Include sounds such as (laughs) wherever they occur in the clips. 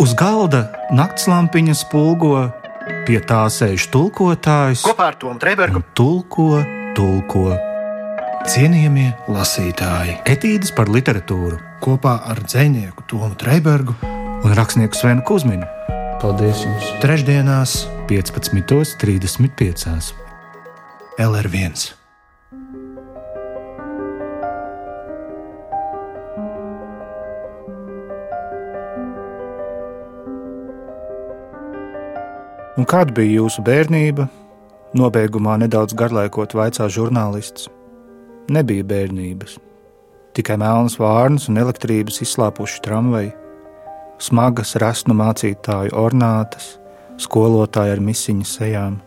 Uz galda naktslampiņa spulgo, pie tā sēž tulkotājs. Kopā ar Tomu Trēbergu Tulko, tulko. cienījamie lasītāji. Etīdes par literatūru Kopā ar dzinieku Tomu Trēbergu un rakstnieku Svenu Kusminu paldies jums trešdienās 15.35. LR1. Un kāda bija jūsu bērnība? Nobeigumā nedaudz garlaikot vaicā žurnālists. Nebija bērnības. Tikai melnas vārnas un elektrības izslāpuši tramvaji, smagas rasnu mācītāju ornātas, skolotāji ar misiņu sejām.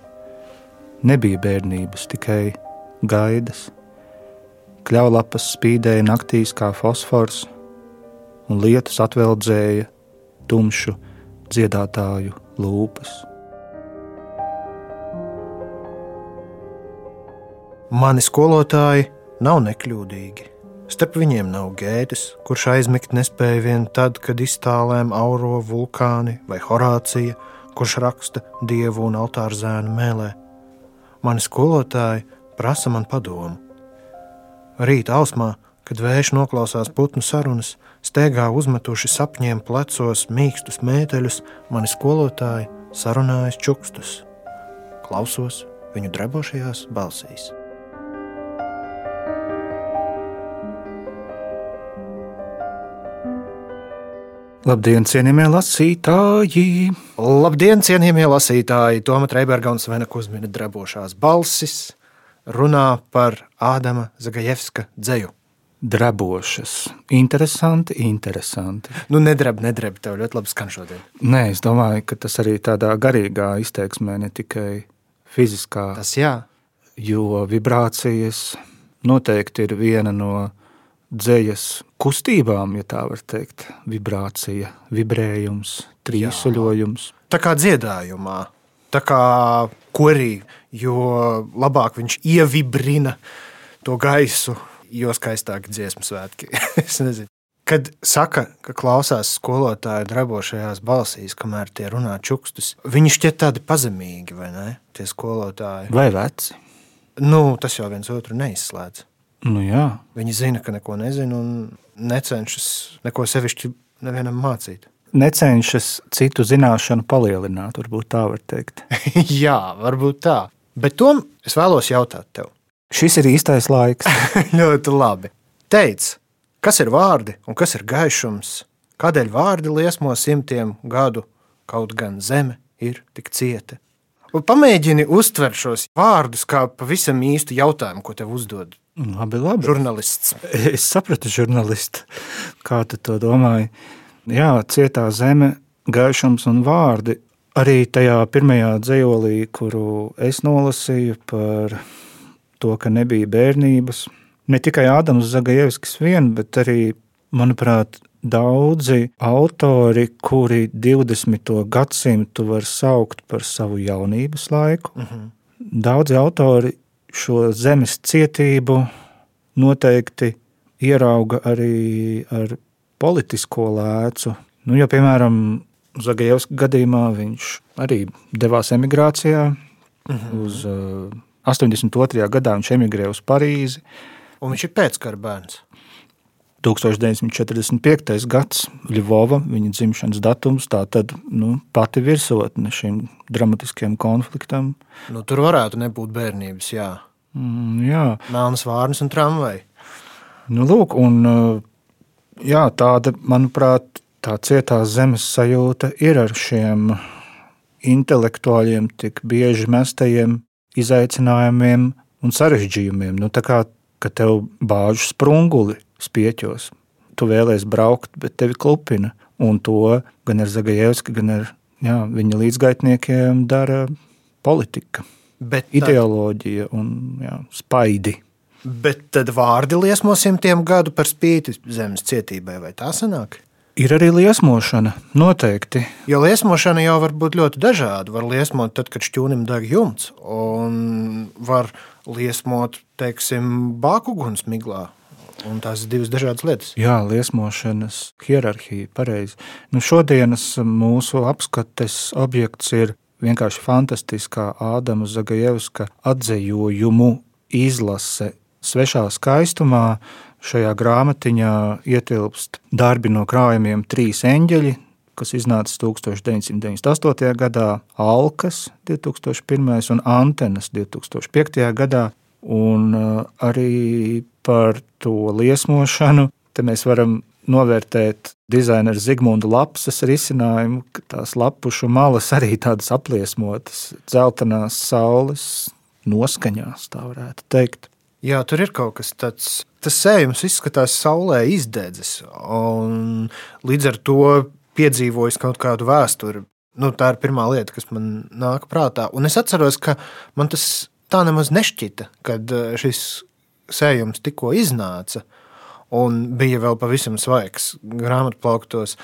Nebija bērnības, tikai gaidas. Kļaulapas spīdēja naktīs kā fosfors, un lietus atveldzēja tumšu dziedātāju lūpas. Mani skolotāji nav nekļūdīgi. Starp viņiem nav gētas, kurš aizmigt nespēja vien tad, kad iztālēm auro vulkāni vai Horācija, kurš raksta dievu un altāru zēnu mēlē. Mani skolotāji prasa man padomu. Rīta ausmā, kad vējš noklausās putnu sarunas, steigā uzmetuši sapņiem plecos mīkstus mēteļus, mani skolotāji sarunājas čukstus. Klausos viņu drebošajās balsīs. Labdien, cienījamie lasītāji! Labdien, cienījamie lasītāji! Toma Trēberga un Svena Kusmina drebošās balsis runā par Ādama Zagajevska dzēju. Drebošas. Interesanti, interesanti. Nu, nedreb, nedreb, tev ļoti labi skan šodien. Nē, es domāju, ka tas arī tādā garīgā izteiksmē, ne tikai fiziskā, Tas jā, jo vibrācijas noteikti ir viena no dzējas kustībām, ja tā var teikt. Vibrācija, vibrējums, trīsuļojums. tā kā dziedājumā, tā kā korī, jo labāk viņš ievibrina to gaisu, jo skaistāk dziesmu svētki. (laughs) es nezinu. Kad saka, ka klausās skolotāju drabošajās balsīs, kamēr tie runā čukstus, viņi šķiet tādi pazemīgi, vai ne? Tie skolotāji. Vai veci? Nu, tas jau viens otru neizslēdz. Nu jā, Viņi zina, ka neko nezina un necenšas neko sevišķi nevienam mācīt. necenšas citu zināšanu palielināt, varbūt tā var teikt. (laughs) Jā, varbūt tā. Bet tom es vēlos jautāt tev. Šis ir īstais laiks. (laughs) Ļoti labi. Teic, kas ir vārdi un kas ir gaišums? Kādēļ vārdi liesmo simtiem gadu, kaut gan zeme ir tik cieta? Un pamēģini uztvert šos vārdus kā pavisam īstu jautājumu, ko tev uzdod Labi, labi. žurnālists. Es sapratu, žurnālisti, kā tu to domāji. Jā, cietā zeme, gaišums un vārdi. Arī tajā pirmajā dzējolī, kuru es nolasīju par to, ka nebija bērnības, ne tikai Ādams Zagajevskis vien, bet arī, manuprāt, daudzi autori, kuri 20. gadsimtu var saukt par savu jaunības laiku. Daudzi autori šo zemes cietību noteikti ierauga arī ar politisko lēcu. Nu, jo, piemēram, Zagajevska gadījumā viņš arī devās emigrācijā. Uz uh, 82. gadā viņš emigrēja uz Parīzi. Un viņš ir pēckara bērns. 1945. gads, Ļuvova, viņa dzimšanas datums, tā tad nu, pati virsotne šim dramatiskajam konfliktam. Nu, tur varētu nebūt bērnības, jā. Mm, jā, Melnas vārnas un tramvaji. Nu, lūk, un, uh, jā, tāda, manuprāt, tā cietā zemes sajūta ir ar šiem intelektuāļiem, tik bieži mestajiem izaicinājumiem un sarežģījumiem. Nu, tā kā ka tev bāž sprunguli spieķos, tu vēlēsies braukt, bet tevi klupina. Un to gan ar Zagajevski, gan ar jā, viņa līdzgaitniekiem dara politika, Bet tad, ideoloģija un jā, spaidi. bet tad vārdi liesmo simtiem gadu par spīti zemes cietībai, vai tā sanāk? Ir arī liesmošana, noteikti. Jo liesmošana jau var būt ļoti dažāda. Var liesmot tad, kad šķūnim deg jumts, un var liesmot, teiksim, bākuguns miglā. Un tās ir divas dažādas lietas. Jā, liesmošanas hierarhija, pareizi. Nu, šodienas mūsu apskates objekts ir vienkārši fantastiskā Ādama Zagajevska atzējojumu izlase svešā skaistumā. Šajā grāmatiņā ietilpst darbi no krājumiem Trīs eņģeļi, kas iznāca 1998. gadā, Alkas 2001. un Antenas 2005. gadā. Un uh, arī par to liesmošanu te mēs varam novērtēt dizaineru Zigmundu Lapsas risinājumu, ka tās lapušu malas arī tādas apliesmotas, dzeltenās saules noskaņās, tā varētu teikt. Jā, tur ir kaut kas tāds. Tas sējums izskatās saulē izdedzis, un līdz ar to piedzīvojis kaut kādu vēsturi. Nu, tā ir pirmā lieta, kas man nāk prātā. Un es atceros, ka man tas tā nemaz nešķita, kad eh, šis sējums tikko iznāca un bija vēl pavisam svaigs grāmatplauktos.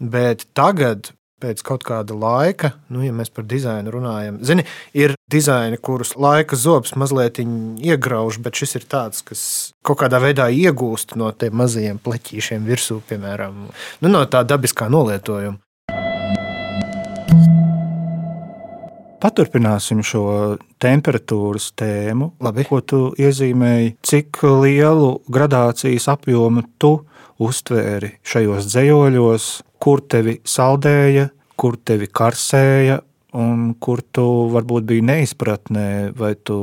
Bet tagad, pēc kaut kāda laika, nu, ja mēs par dizainu runājam, zini, ir dizaini, kurus laika zobs mazliet iegrauž, bet šis ir tāds, kas kaut kādā veidā iegūst no tiem mazajiem pleķīšiem virsū, piemēram, nu, no tā dabiskā nolietojuma. Paturpināsim šo temperatūras tēmu, Labi. ko tu iezīmēji. Cik lielu gradācijas apjomu tu uztvēri šajos dzējoļos, kur tevi saldēja, kur tevi karsēja, un kur tu varbūt biji neizpratnē, vai tu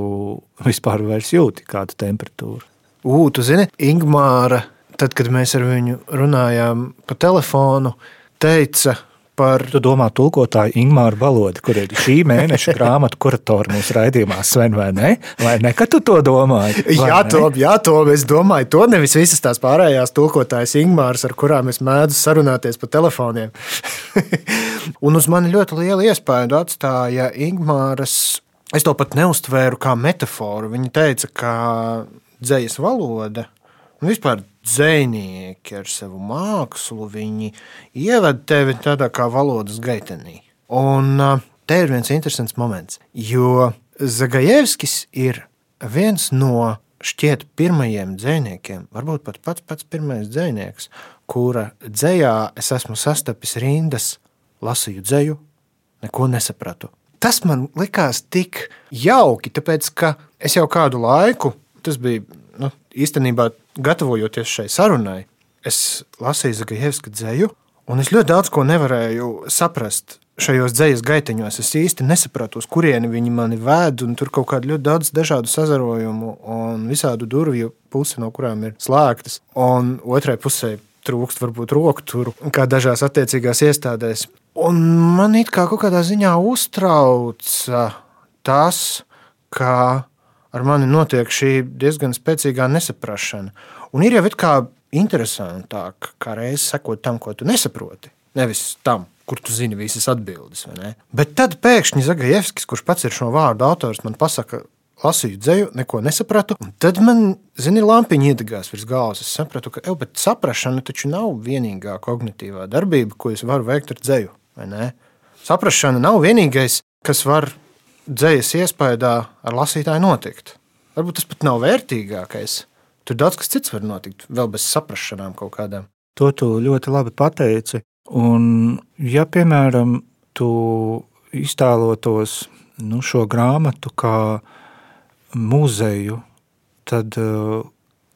vispār jūti kādu temperatūru? Ugh, tu zini, Ingūna, tad, kad mēs ar viņu runājām pa telefonu, teica, par. Tu domā, tulkotāju Ingūru valodu, kur ir šī mēneša (laughs) grāmatu kuratora mūsu raidījumā, Sven, vai ne? Vai ne, ka tu to domāji? Jā, to, jā, to es domāju. To nevis visas tās pārējās tulkotājas Ingūras, ar kurām es mēdzu sarunāties pa telefoniem. (laughs) Un uz mani ļoti liela iespēja atstāja Ingūras. Es to pat neustvēru kā metaforu. Viņa teica, ka dzējas valoda un vispār dzinieki ar savu mākslu, viņi ievada tevi tādā kā valodas gaitenī. Un te ir viens interesants moments, jo Zagajevskis ir viens no šķiet pirmajiem dziniekiem, varbūt pat pats pats pirmais dzinieks, kura dzējā es esmu sastapis rindas, lasīju dzēju, neko nesapratu. Tas man likās tik jauki, tāpēc ka es jau kādu laiku, tas bija nu, īstenībā gatavojoties šai sarunai, es lasīju Zagajevska dzēju, un es ļoti daudz ko nevarēju saprast. Šajos dzīslas gaiteņos es īsti nesapratu, uz kurieni viņi mani ved. Tur kaut kāda ļoti daudz dažādu sazarojumu un visādu durvju pusi, no kurām ir slēgtas. Un otrai pusē trūkst varbūt roku turu, kā dažās attiecīgās iestādēs. Un man it kā kaut kādā ziņā uztrauca tas, ka ar mani notiek šī diezgan spēcīgā nesaprašana. Un ir jau it kā interesantāk, kā reizes sekot tam, ko tu nesaproti, nevis tam, kur tu zini visas atbildes. Bet tad pēkšņi Zagajevskis, kurš pats ir šo vārdu autors, man pasaka, lasīju dzēju, neko nesapratu. Tad man, zini, lampiņa iedegās virs galvas. Es sapratu, ka, ej, bet saprašana taču nav vienīgā kognitīvā darbība, ko es varu veikt ar dzēju. Saprašana nav vienīgais, kas var dzējas iespējā ar lasītāju notikt. Varbūt tas pat nav vērtīgākais. Tur daudz kas cits var notikt, vēl bez saprāšanām kaut kādām. To tu ļoti labi pateici. Un, ja, piemēram, tu iztēlotos nu, šo grāmatu kā muzeju, tad uh,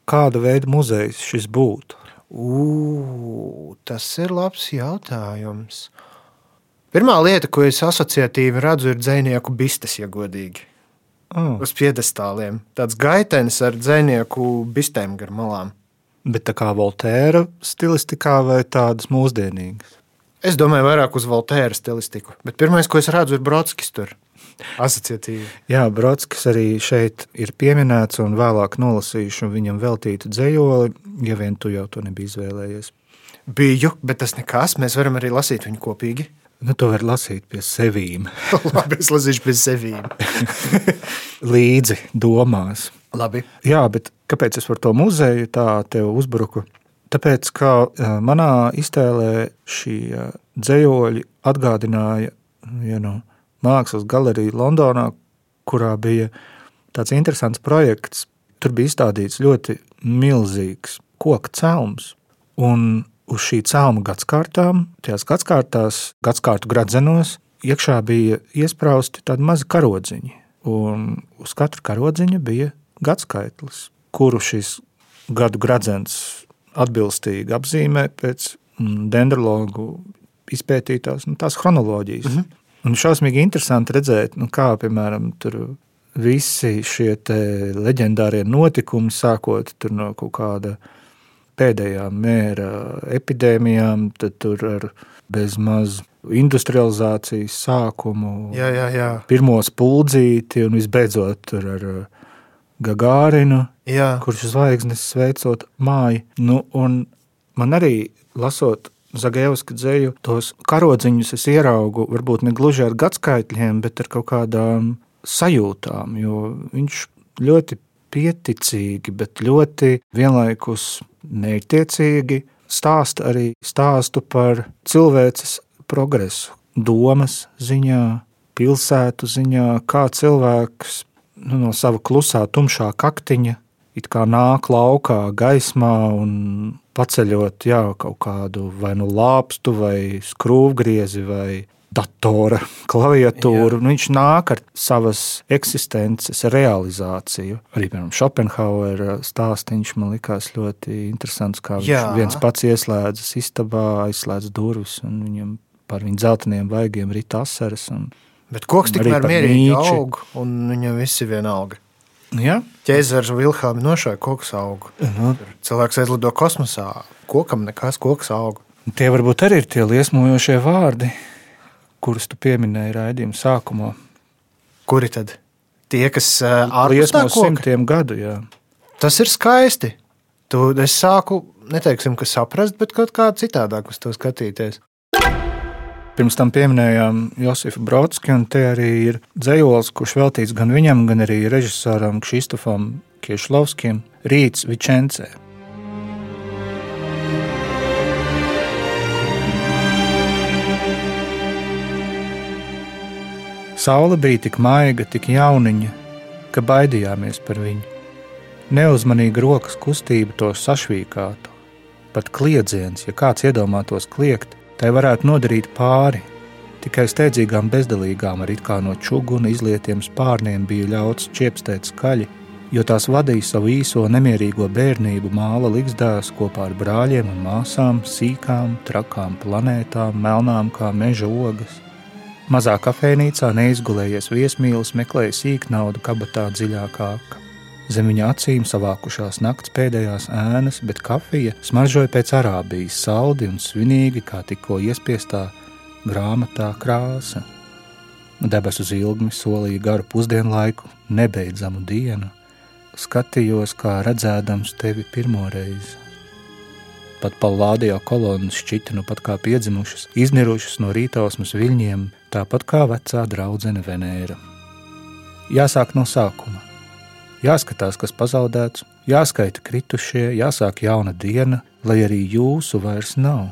kāda veida muzejs šis būtu? Ugh, tas ir labs jautājums. Pirmā lieta, ko es asociatīvi redzu, ir dzinieku bistes, ja godīgi. Oh. Uz piedestāliem. Tāds gaitenis ar dzinieku bistēm gar malām. Bet tā kā Voltēra stilistikā vai tādas mūsdienīgas? Es domāju, vairāk uz Voltēra stilistiku. Bet pirmais, ko es redzu, ir Brodskis tur. Asociatīvi. Jā, Brodskis arī šeit ir pieminēts, un vēlāk nolasīšu viņam veltītu dzējoli, ja vien tu jau to nebija izvēlējies. Biju, bet tas nekas. Mēs varam arī lasīt viņu kopīgi. Nu, to var lasīt pie sevīm. (laughs) Labi, es lasīšu pie sevīm. (laughs) Līdzi domās. Labi. Jā, bet kāpēc es par to muzeju tā tev uzbruku? Tāpēc, ka manā iztēlē šie dzējoļi atgādināja ja nu, mākslas galeriju Londonā, kurā bija tāds interesants projekts. tur bija izstādīts ļoti milzīgs koka celms. Un uz šī celma gadsimtām, tajās gadsimtās, gadsimtu gradzenos, iekšā bija iesprausti tādi mazi karodziņi. Un uz katra karodziņa bija gadsimts, kuru šis gadu gradzens atbilstīgi apzīmē pēc mm, dendrologu izpētītās nu, tās chronoloģijas. Mm -hmm. Un šausmīgi interesanti redzēt, nu, kā piemēram visi šie leģendārie notikumi, sākot no kaut kāda pēdējām mēra epidēmijām, tad tur ar bezmaz industrializācijas sākumu, jā, jā, jā. pirmo spuldzīti un visbeidzot ar Gagārinu, jā. kurš zvaigznes veicot māju. Nu, man arī lasot Zagēviska dzēju, tos karodziņus es ieraugu varbūt ne gluži ar gadskaitļiem, bet ar kaut kādām sajūtām, jo viņš ļoti pieticīgi, bet ļoti vienlaikus mērķtiecīgi stāsta arī stāstu par cilvēces progresu, domas ziņā, pilsētu ziņā, kā cilvēks nu, no sava klusā, tumšā kaktiņa it kā nāk laukā gaismā un paceļot jā, kaut kādu vai nu lāpstu, vai skrūvgriezi, vai datora klaviatūru. Jā. Viņš nāk ar savas eksistences realizāciju. Arī piemēram Schopenhauera stāstīns man likās ļoti interesants, kā Jā. viņš viens pats ieslēdzas istabā, aizslēdz durvis un viņam par viņu dzelteniem vaigiem rita asaras. Bet koks tikmēr mierīgi aug, un viņam viss ir vienalga. Ja? Ķēzars Vilhelmi nošāva koks augu. Nu. Cilvēks aizlido kosmosā, kokam nekas koks auga. Tie varbūt arī ir tie liesmojošie vārdi, kurus tu pieminēji raidījuma sākumā. Kuri tad? Tie, kas ārpus tam simtiem gadu. Jā. Tas ir skaisti. Tu, es sāku, neteiksim, ka saprast, bet kaut kā citādāk uz to skatīties. Pirms tam pieminējām Josifu Brodski, un te arī ir dzējols, kurš veltīts gan viņam, gan arī režisoram Kristofam Kiešlovskim - Rīts Vičencē. Saula bija tik maiga, tik jauniņa, ka baidījāmies par viņu. Neuzmanīga rokas kustība to sašvīkātu. Pat kliedziens, ja kāds iedomātos kliegt, Tai varētu nodarīt pāri. Tikai steidzīgām bezdalīgām ar it kā no čuguna izlietiem spārniem bija ļauts čiepstēt skaļi, jo tās vadīja savu īso nemierīgo bērnību māla likstās kopā ar brāļiem un māsām, sīkām, trakām planētām, melnām kā meža ogas. Mazā kafejnīcā neizgulējies viesmīlis meklēja sīknaudu kabatā dziļākā Zem viņa acīm savākušās nakts pēdējās ēnas, bet kafija smaržoja pēc arābijas, saldi un svinīgi, kā tikko iespiestā grāmatā krāsa. Debesu zilgmi solīja garu pusdienlaiku, nebeidzamu dienu. Skatījos, kā redzēdams tevi pirmo reizi. Pat palādījā kolonas šķita nu pat kā piedzimušas, iznirušas no rītausmas viļņiem, tāpat kā vecā draudzene Venēra. Jāsāk no sākuma jāskatās, kas pazaudēts, jāskaita kritušie, jāsāk jauna diena, lai arī jūsu vairs nav.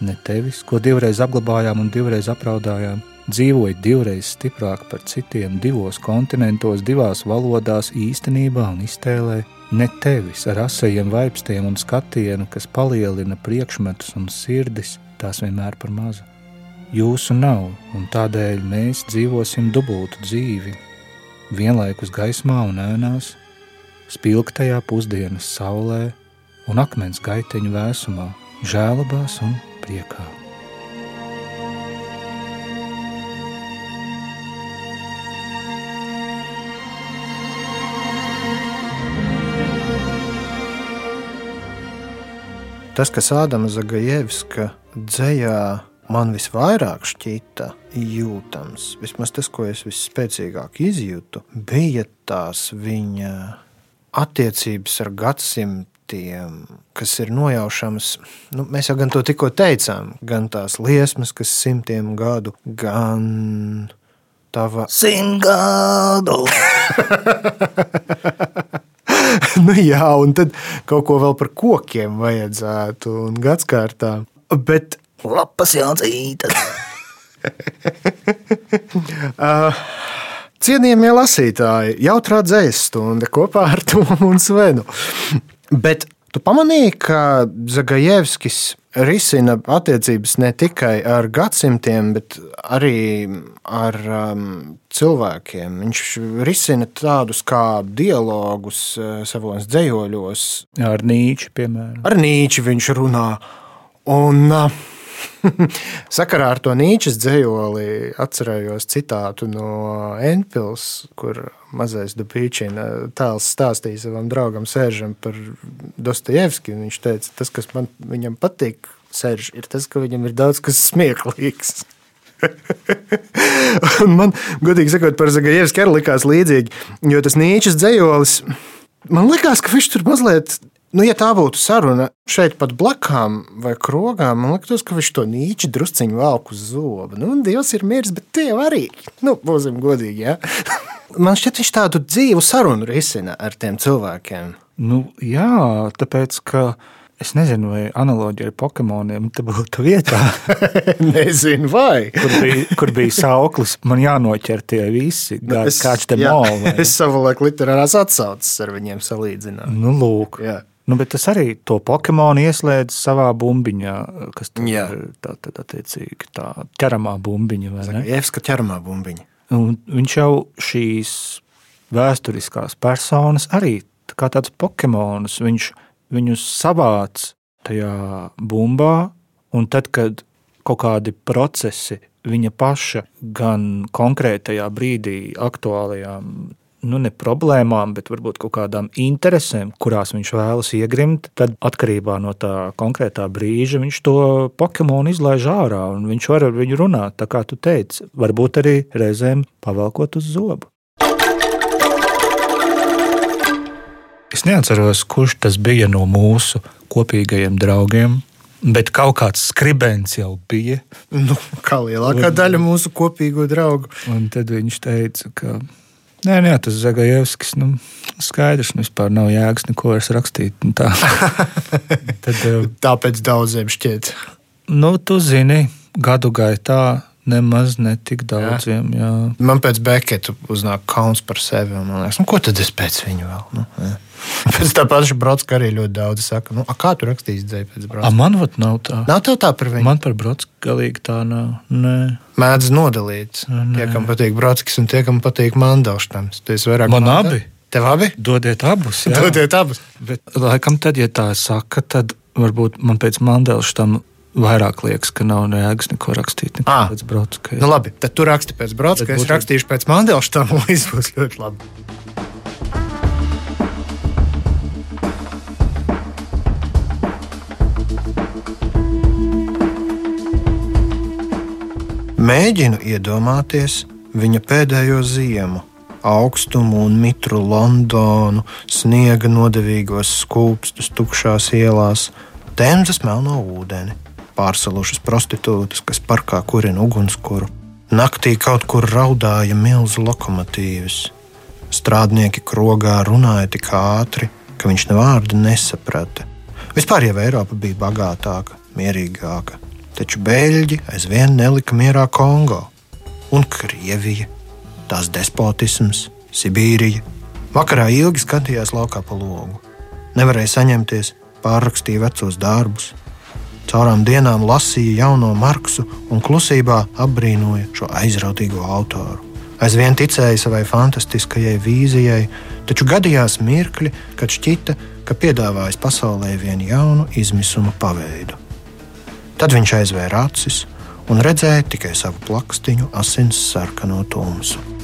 Ne tevis, ko divreiz apglabājām un divreiz apraudājām, dzīvoja divreiz stiprāk par citiem, divos kontinentos, divās valodās, īstenībā un iztēlē, ne tevis ar asajiem vaipstiem un skatienu, kas palielina priekšmetus un sirdis, tās vienmēr par mazu. Jūsu nav, un tādēļ mēs dzīvosim dubultu dzīvi, vienlaikus gaismā un ēnās, spilgtajā pusdienas saulē un akmens gaiteņu vēsumā, žēlabās un priekā. Tas, kas Ādama Zagajevska dzējā man visvairāk šķita jūtams, vismaz tas, ko es visspēcīgāk izjūtu, bija tās viņa attiecības ar gadsimtiem, kas ir nojaušamas. Nu, mēs jau gan to tikko teicām, gan tās liesmas, kas simtiem gadu, gan tava simt gadu. (laughs) (laughs) nu, jā, un tad kaut ko vēl par kokiem vajadzētu un gadsimtām. Bet Lapas jācītas. (laughs) uh, Cienījamie lasītāji, jautrā dzējas stunda kopā ar Tomu un Svenu. Bet tu pamanīji, ka Zagajevskis risina attiecības ne tikai ar gadsimtiem, bet arī ar um, cilvēkiem. Viņš risina tādus kā dialogus uh, savos dzējoļos. Ar Nīču, piemēram. Ar Nīču viņš runā. Un, uh, (laughs) Sakarā ar to Nīčes dzējoli atcerējos citātu no Enpils, kur mazais Dubīčina tēls stāstīja savam draugam Sēržam par Dostojevski. Viņš teica, tas, kas man viņam patīk, Sērž, ir tas, ka viņam ir daudz kas smieklīgs. (laughs) man, godīgi sakot, par Zagajevski arī likās līdzīgi, jo tas Nīčes dzējolis, man likās, ka viņš tur mazliet Nu, ja tā būtu saruna šeit pat blakām vai krogām, man liekas, ka viņš to nīču drusciņu velk uz zobu. Nu, Dievs ir miris, bet tie arī. Nu, būsim godīgi, ja? (laughs) man šķiet, viņš tādu dzīvu sarunu risina ar tiem cilvēkiem. Nu, jā, tāpēc, ka es nezinu, vai analoģija ar Pokemoniem te būtu vietā. (laughs) nezinu, vai. kur, bija, kur bija sauklis, man jānoķer tie visi. Gā, es, kāds te māla. (laughs) Es savulaik literārās atsaucas ar viņiem salīdzināju. Nu, lūk. Jā. Nu, bet tas arī to Pokemonu ieslēdz savā bumbiņā, kas Jā. ir tā, tā, attiecīgi, tā ķeramā bumbiņa. Jevska ķeramā bumbiņa. Un viņš jau šīs vēsturiskās personas arī tā kā tāds Pokemonus, viņš viņus savāc tajā bumbā, un tad, kad kaut kādi procesi viņa paša gan konkrētajā brīdī aktuālajām nu, ne problēmām, bet varbūt kaut kādām interesēm, kurās viņš vēlas iegrimt, tad atkarībā no tā konkrētā brīža viņš to Pokemonu izlaiž ārā un viņš var ar viņu runāt. Tā kā tu teici, varbūt arī reizēm pavelkot uz zobu. Es neatceros, kurš tas bija no mūsu kopīgajiem draugiem. Bet kaut kāds skribens jau bija. Nu, kā lielākā un, daļa mūsu kopīgo draugu. Un tad viņš teica, ka Nē, nē, tas Zagajevskis. Nu, skaidrs, nu vispār nav jēgas neko vairs rakstīt. Tā. (laughs) Tad, eh, Tāpēc daudziem šķiet. Nu, tu zini, gadu gaitā nemaz netik daudziem. Jā. Jā. Man pēc Beketa uznāk kauns par sevi. Man liekas, nu, ko tad es pēc viņa vēl? Nu, jā. (laughs) Pēc tā paša Brodska arī ļoti daudz saka, nu, kā tu rakstīsi dzēju pēc Brodska? A, man vat nav tā. Nav tev tā par viņu? Man par Brodsku galīgi tā nav. Nē. Mēdz nodalīt. Nē. Tie, kam patīk Brodskis un tie, kam patīk Mandauštams. Man manda? abi. Tev abi? Dodiet abus. Jā. Dodiet abus. Bet, laikam, tad, ja tā saka, tad varbūt man pēc Mandelštam vairāk liekas, ka nav jēgas neko rakstīt. Neko à, pēc Brodska. Nu, labi, tad tu raksti pēc Brodska, es rakstīšu pēc Mandelštam, un viss (laughs) būs ļoti labi. Mēģinu iedomāties viņa pēdējo ziemu, augstumu un mitru Londonu, sniega nodevīgos skūpstus, tukšās ielās, temzas melno ūdeni pārsalušas prostitūtas, kas parkā kurina ugunskura. Naktī kaut kur raudāja milzu lokomotīvas. Strādnieki krogā runāja tik ātri, ka viņš ne vārdu nesaprata. Vispār jau Eiropa bija bagātāka, mierīgāka, taču beļģi aizvien nelika mierā Kongo un Krievija, tās despotisms, Sibīrija. Vakarā ilgi skatījās laukā pa logu. Nevarēja saņemties, pārrakstīja vecos darbus, Caurām dienām lasīja jauno Marksu un klusībā apbrīnoja šo aizrautīgo autoru. Aizvien ticēja savai fantastiskajai vīzijai, taču gadījās mirkļi, kad šķita, ka piedāvājas pasaulē vienu jaunu izmisuma paveidu. Tad viņš aizvēra acis un redzēja tikai savu plakstiņu asins sarkano tumsu.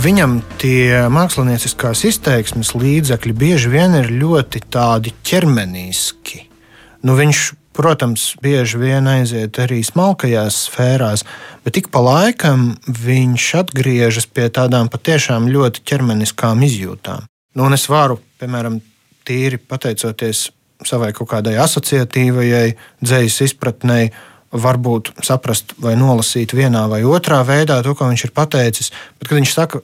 Viņam tie mākslinieckās izteiksmes līdzekļi bieži vien ir ļoti tādi ķermeniski. Nu, viņš, protams, bieži vien aiziet arī smalkajās sfērās, bet ik pa laikam viņš atgriežas pie tādām patiešām ļoti ķermeniskām izjūtām. Nu, es varu, piemēram, tīri pateicoties savai kaut kādai asociatīvajai dzīslas izpratnei, varbūt saprast vai nolasīt vienā vai otrā veidā to, ko viņš ir pateicis. Bet, kad viņš saka,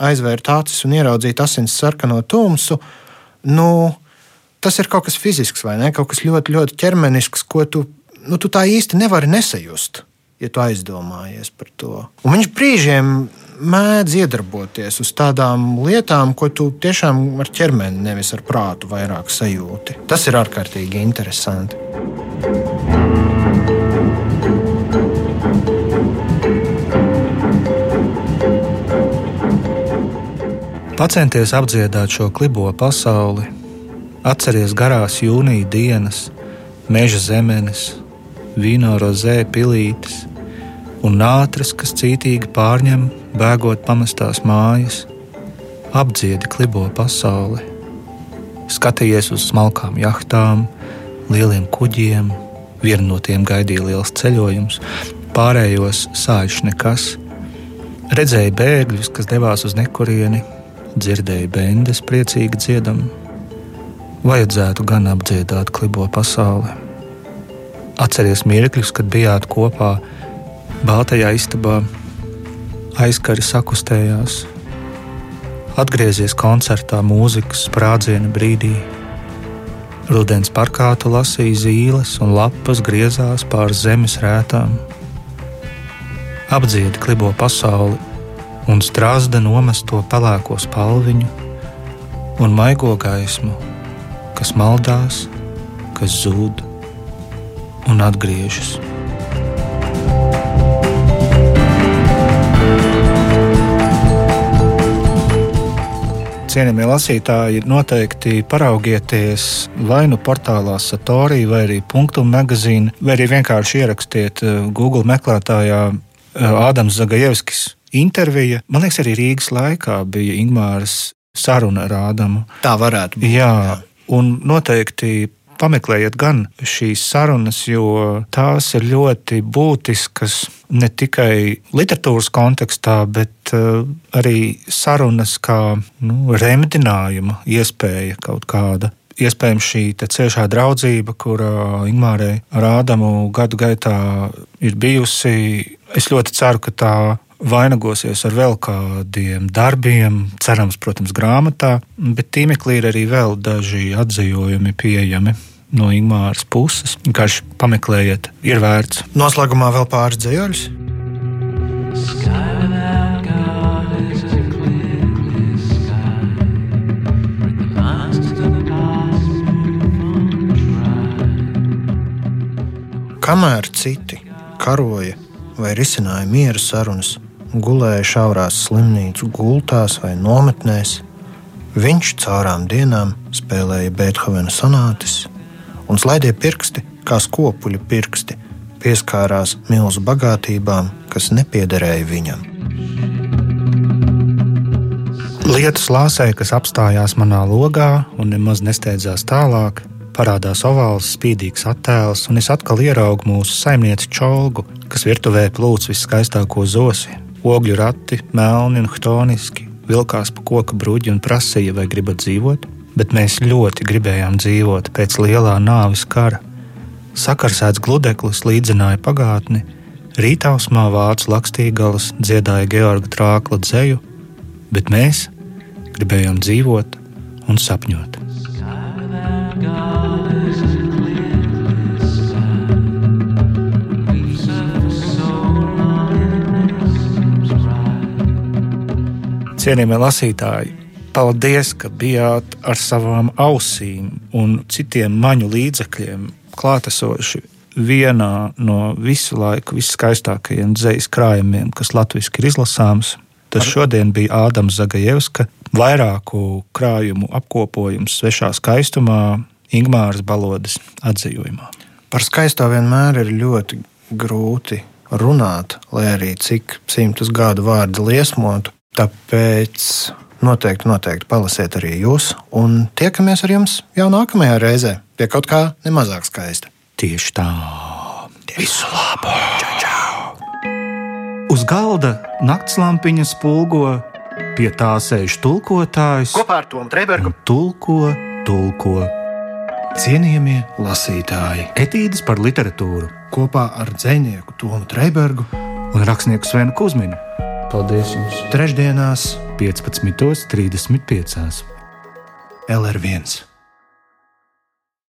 aizvērt acis un ieraudzīt asins sarkano tumsu, nu, tas ir kaut kas fizisks vai ne? Kaut kas ļoti, ļoti ķermenisks, ko tu, nu, tu tā īsti nevari nesajust, ja tu aizdomājies par to. Un viņš brīžiem mēdz iedarboties uz tādām lietām, ko tu tiešām ar ķermeni, nevis ar prātu, vairāk sajūti. Tas ir ārkārtīgi interesanti. Pacenties apdziedāt šo klibo pasauli, atceries garās jūnija dienas, meža zemenes, vīno rozē pilītes un nātras, kas cītīgi pārņem, bēgot pamestās mājas, apdziedi klibo pasauli. Skatījies uz smalkām jahtām, lieliem kuģiem, vienu no tiem gaidīja liels ceļojums, pārējos sāļš nekas. Redzēja bēgļus, kas devās uz nekurieni, dzirdēju bendes priecīgi dziedam, vajadzētu gan apdziedāt klibo pasauli. Atceries mirkļus, kad bijāt kopā Baltajā istabā, aizkari sakustējās, atgriezies koncertā mūzikas sprādziena brīdī. Rudens parkā tu lasīji zīles un lapas griezās pār zemes rētām. Apdziedi klibo pasauli un strāzda nomesto pelēko spalviņu un maigo gaismu, kas maldās, kas zūd un atgriežas. Cienījamie lasītāji, noteikti paraugieties vai nu portālā Satorī, vai arī Punktu magazīnā, vai arī vienkārši ierakstiet eh, Google meklētājā eh, Ādams Zagajevskis intervija. Man liekas, arī Rīgas laikā bija Ingūras saruna ar Ādamu. Tā varētu būt. Jā, jā. un noteikti pameklējiet gan šīs sarunas, jo tās ir ļoti būtiskas ne tikai literatūras kontekstā, bet uh, arī sarunas kā nu, remdinājuma iespēja kaut kāda. Iespējams, šī ciešā draudzība, kurā Ingūrai ar Ādamu gadu gaitā ir bijusi, es ļoti ceru, ka tā vainagosies ar vēl kādiem darbiem, cerams, protams, grāmatā, bet tīmeklī ir arī vēl daži atzījumi pieejami. No Ingūras puses vienkārši pameklējiet, ir vērts. Noslēgumā vēl pāris dzējoļus. Kamēr citi karoja vai risināja miera sarunas, gulēja šaurās slimnīcu gultās vai nometnēs, viņš caurām dienām spēlēja Beethovena sonātes, un slaidie pirksti, kā skopuļu pirksti, pieskārās milzu bagātībām, kas nepiederēja viņam. Lietus lāsē, kas apstājās manā logā un nemaz nesteidzās tālāk, parādās ovāls, spīdīgs attēls, un es atkal ieraugu mūsu saimnieci Čolgu, kas virtuvē plūc viskaistāko zosi, Ogļu rati, melni un htoniski, vilkās pa koka bruģi un prasīja, vai gribat dzīvot, bet mēs ļoti gribējām dzīvot pēc lielā nāves kara. Sakarsēts gludeklis līdzināja pagātni, rītausmā vācu lakstīgalas dziedāja Georga trākla dzēju, bet mēs gribējām dzīvot un sapņot. Sky, Cienījamie lasītāji, paldies, ka bijāt ar savām ausīm un citiem maņu līdzekļiem klātesoši vienā no visu laiku viskaistākajiem dzīslu krājumiem, kas latviešu ir izlasāms. Tas šodien bija Ādams Zagajevska vairāku krājumu apkopojums svešā skaistumā, Ingūras balodas atzījumā. Par skaisto vienmēr ir ļoti grūti runāt, lai arī cik simtus gadu vārdu liesmotu. Tāpēc noteikti, noteikti palasiet arī jūs, un tiekamies ar jums jau nākamajā reizē pie kaut kā nemazāk skaista. Tieši tā. Visu labu! Čau, čau. Uz galda naktslampiņa spulgo, pie tā sēž tulkotājs. Kopā ar Tomu Trēbergu. Tulko, tulko. Cienījamie lasītāji, etīdes par literatūru kopā ar dzinieku Tomu Trēbergu un rakstnieku Svenu Kusminu. Paldies jums! Trešdienās, 15.35. LR1.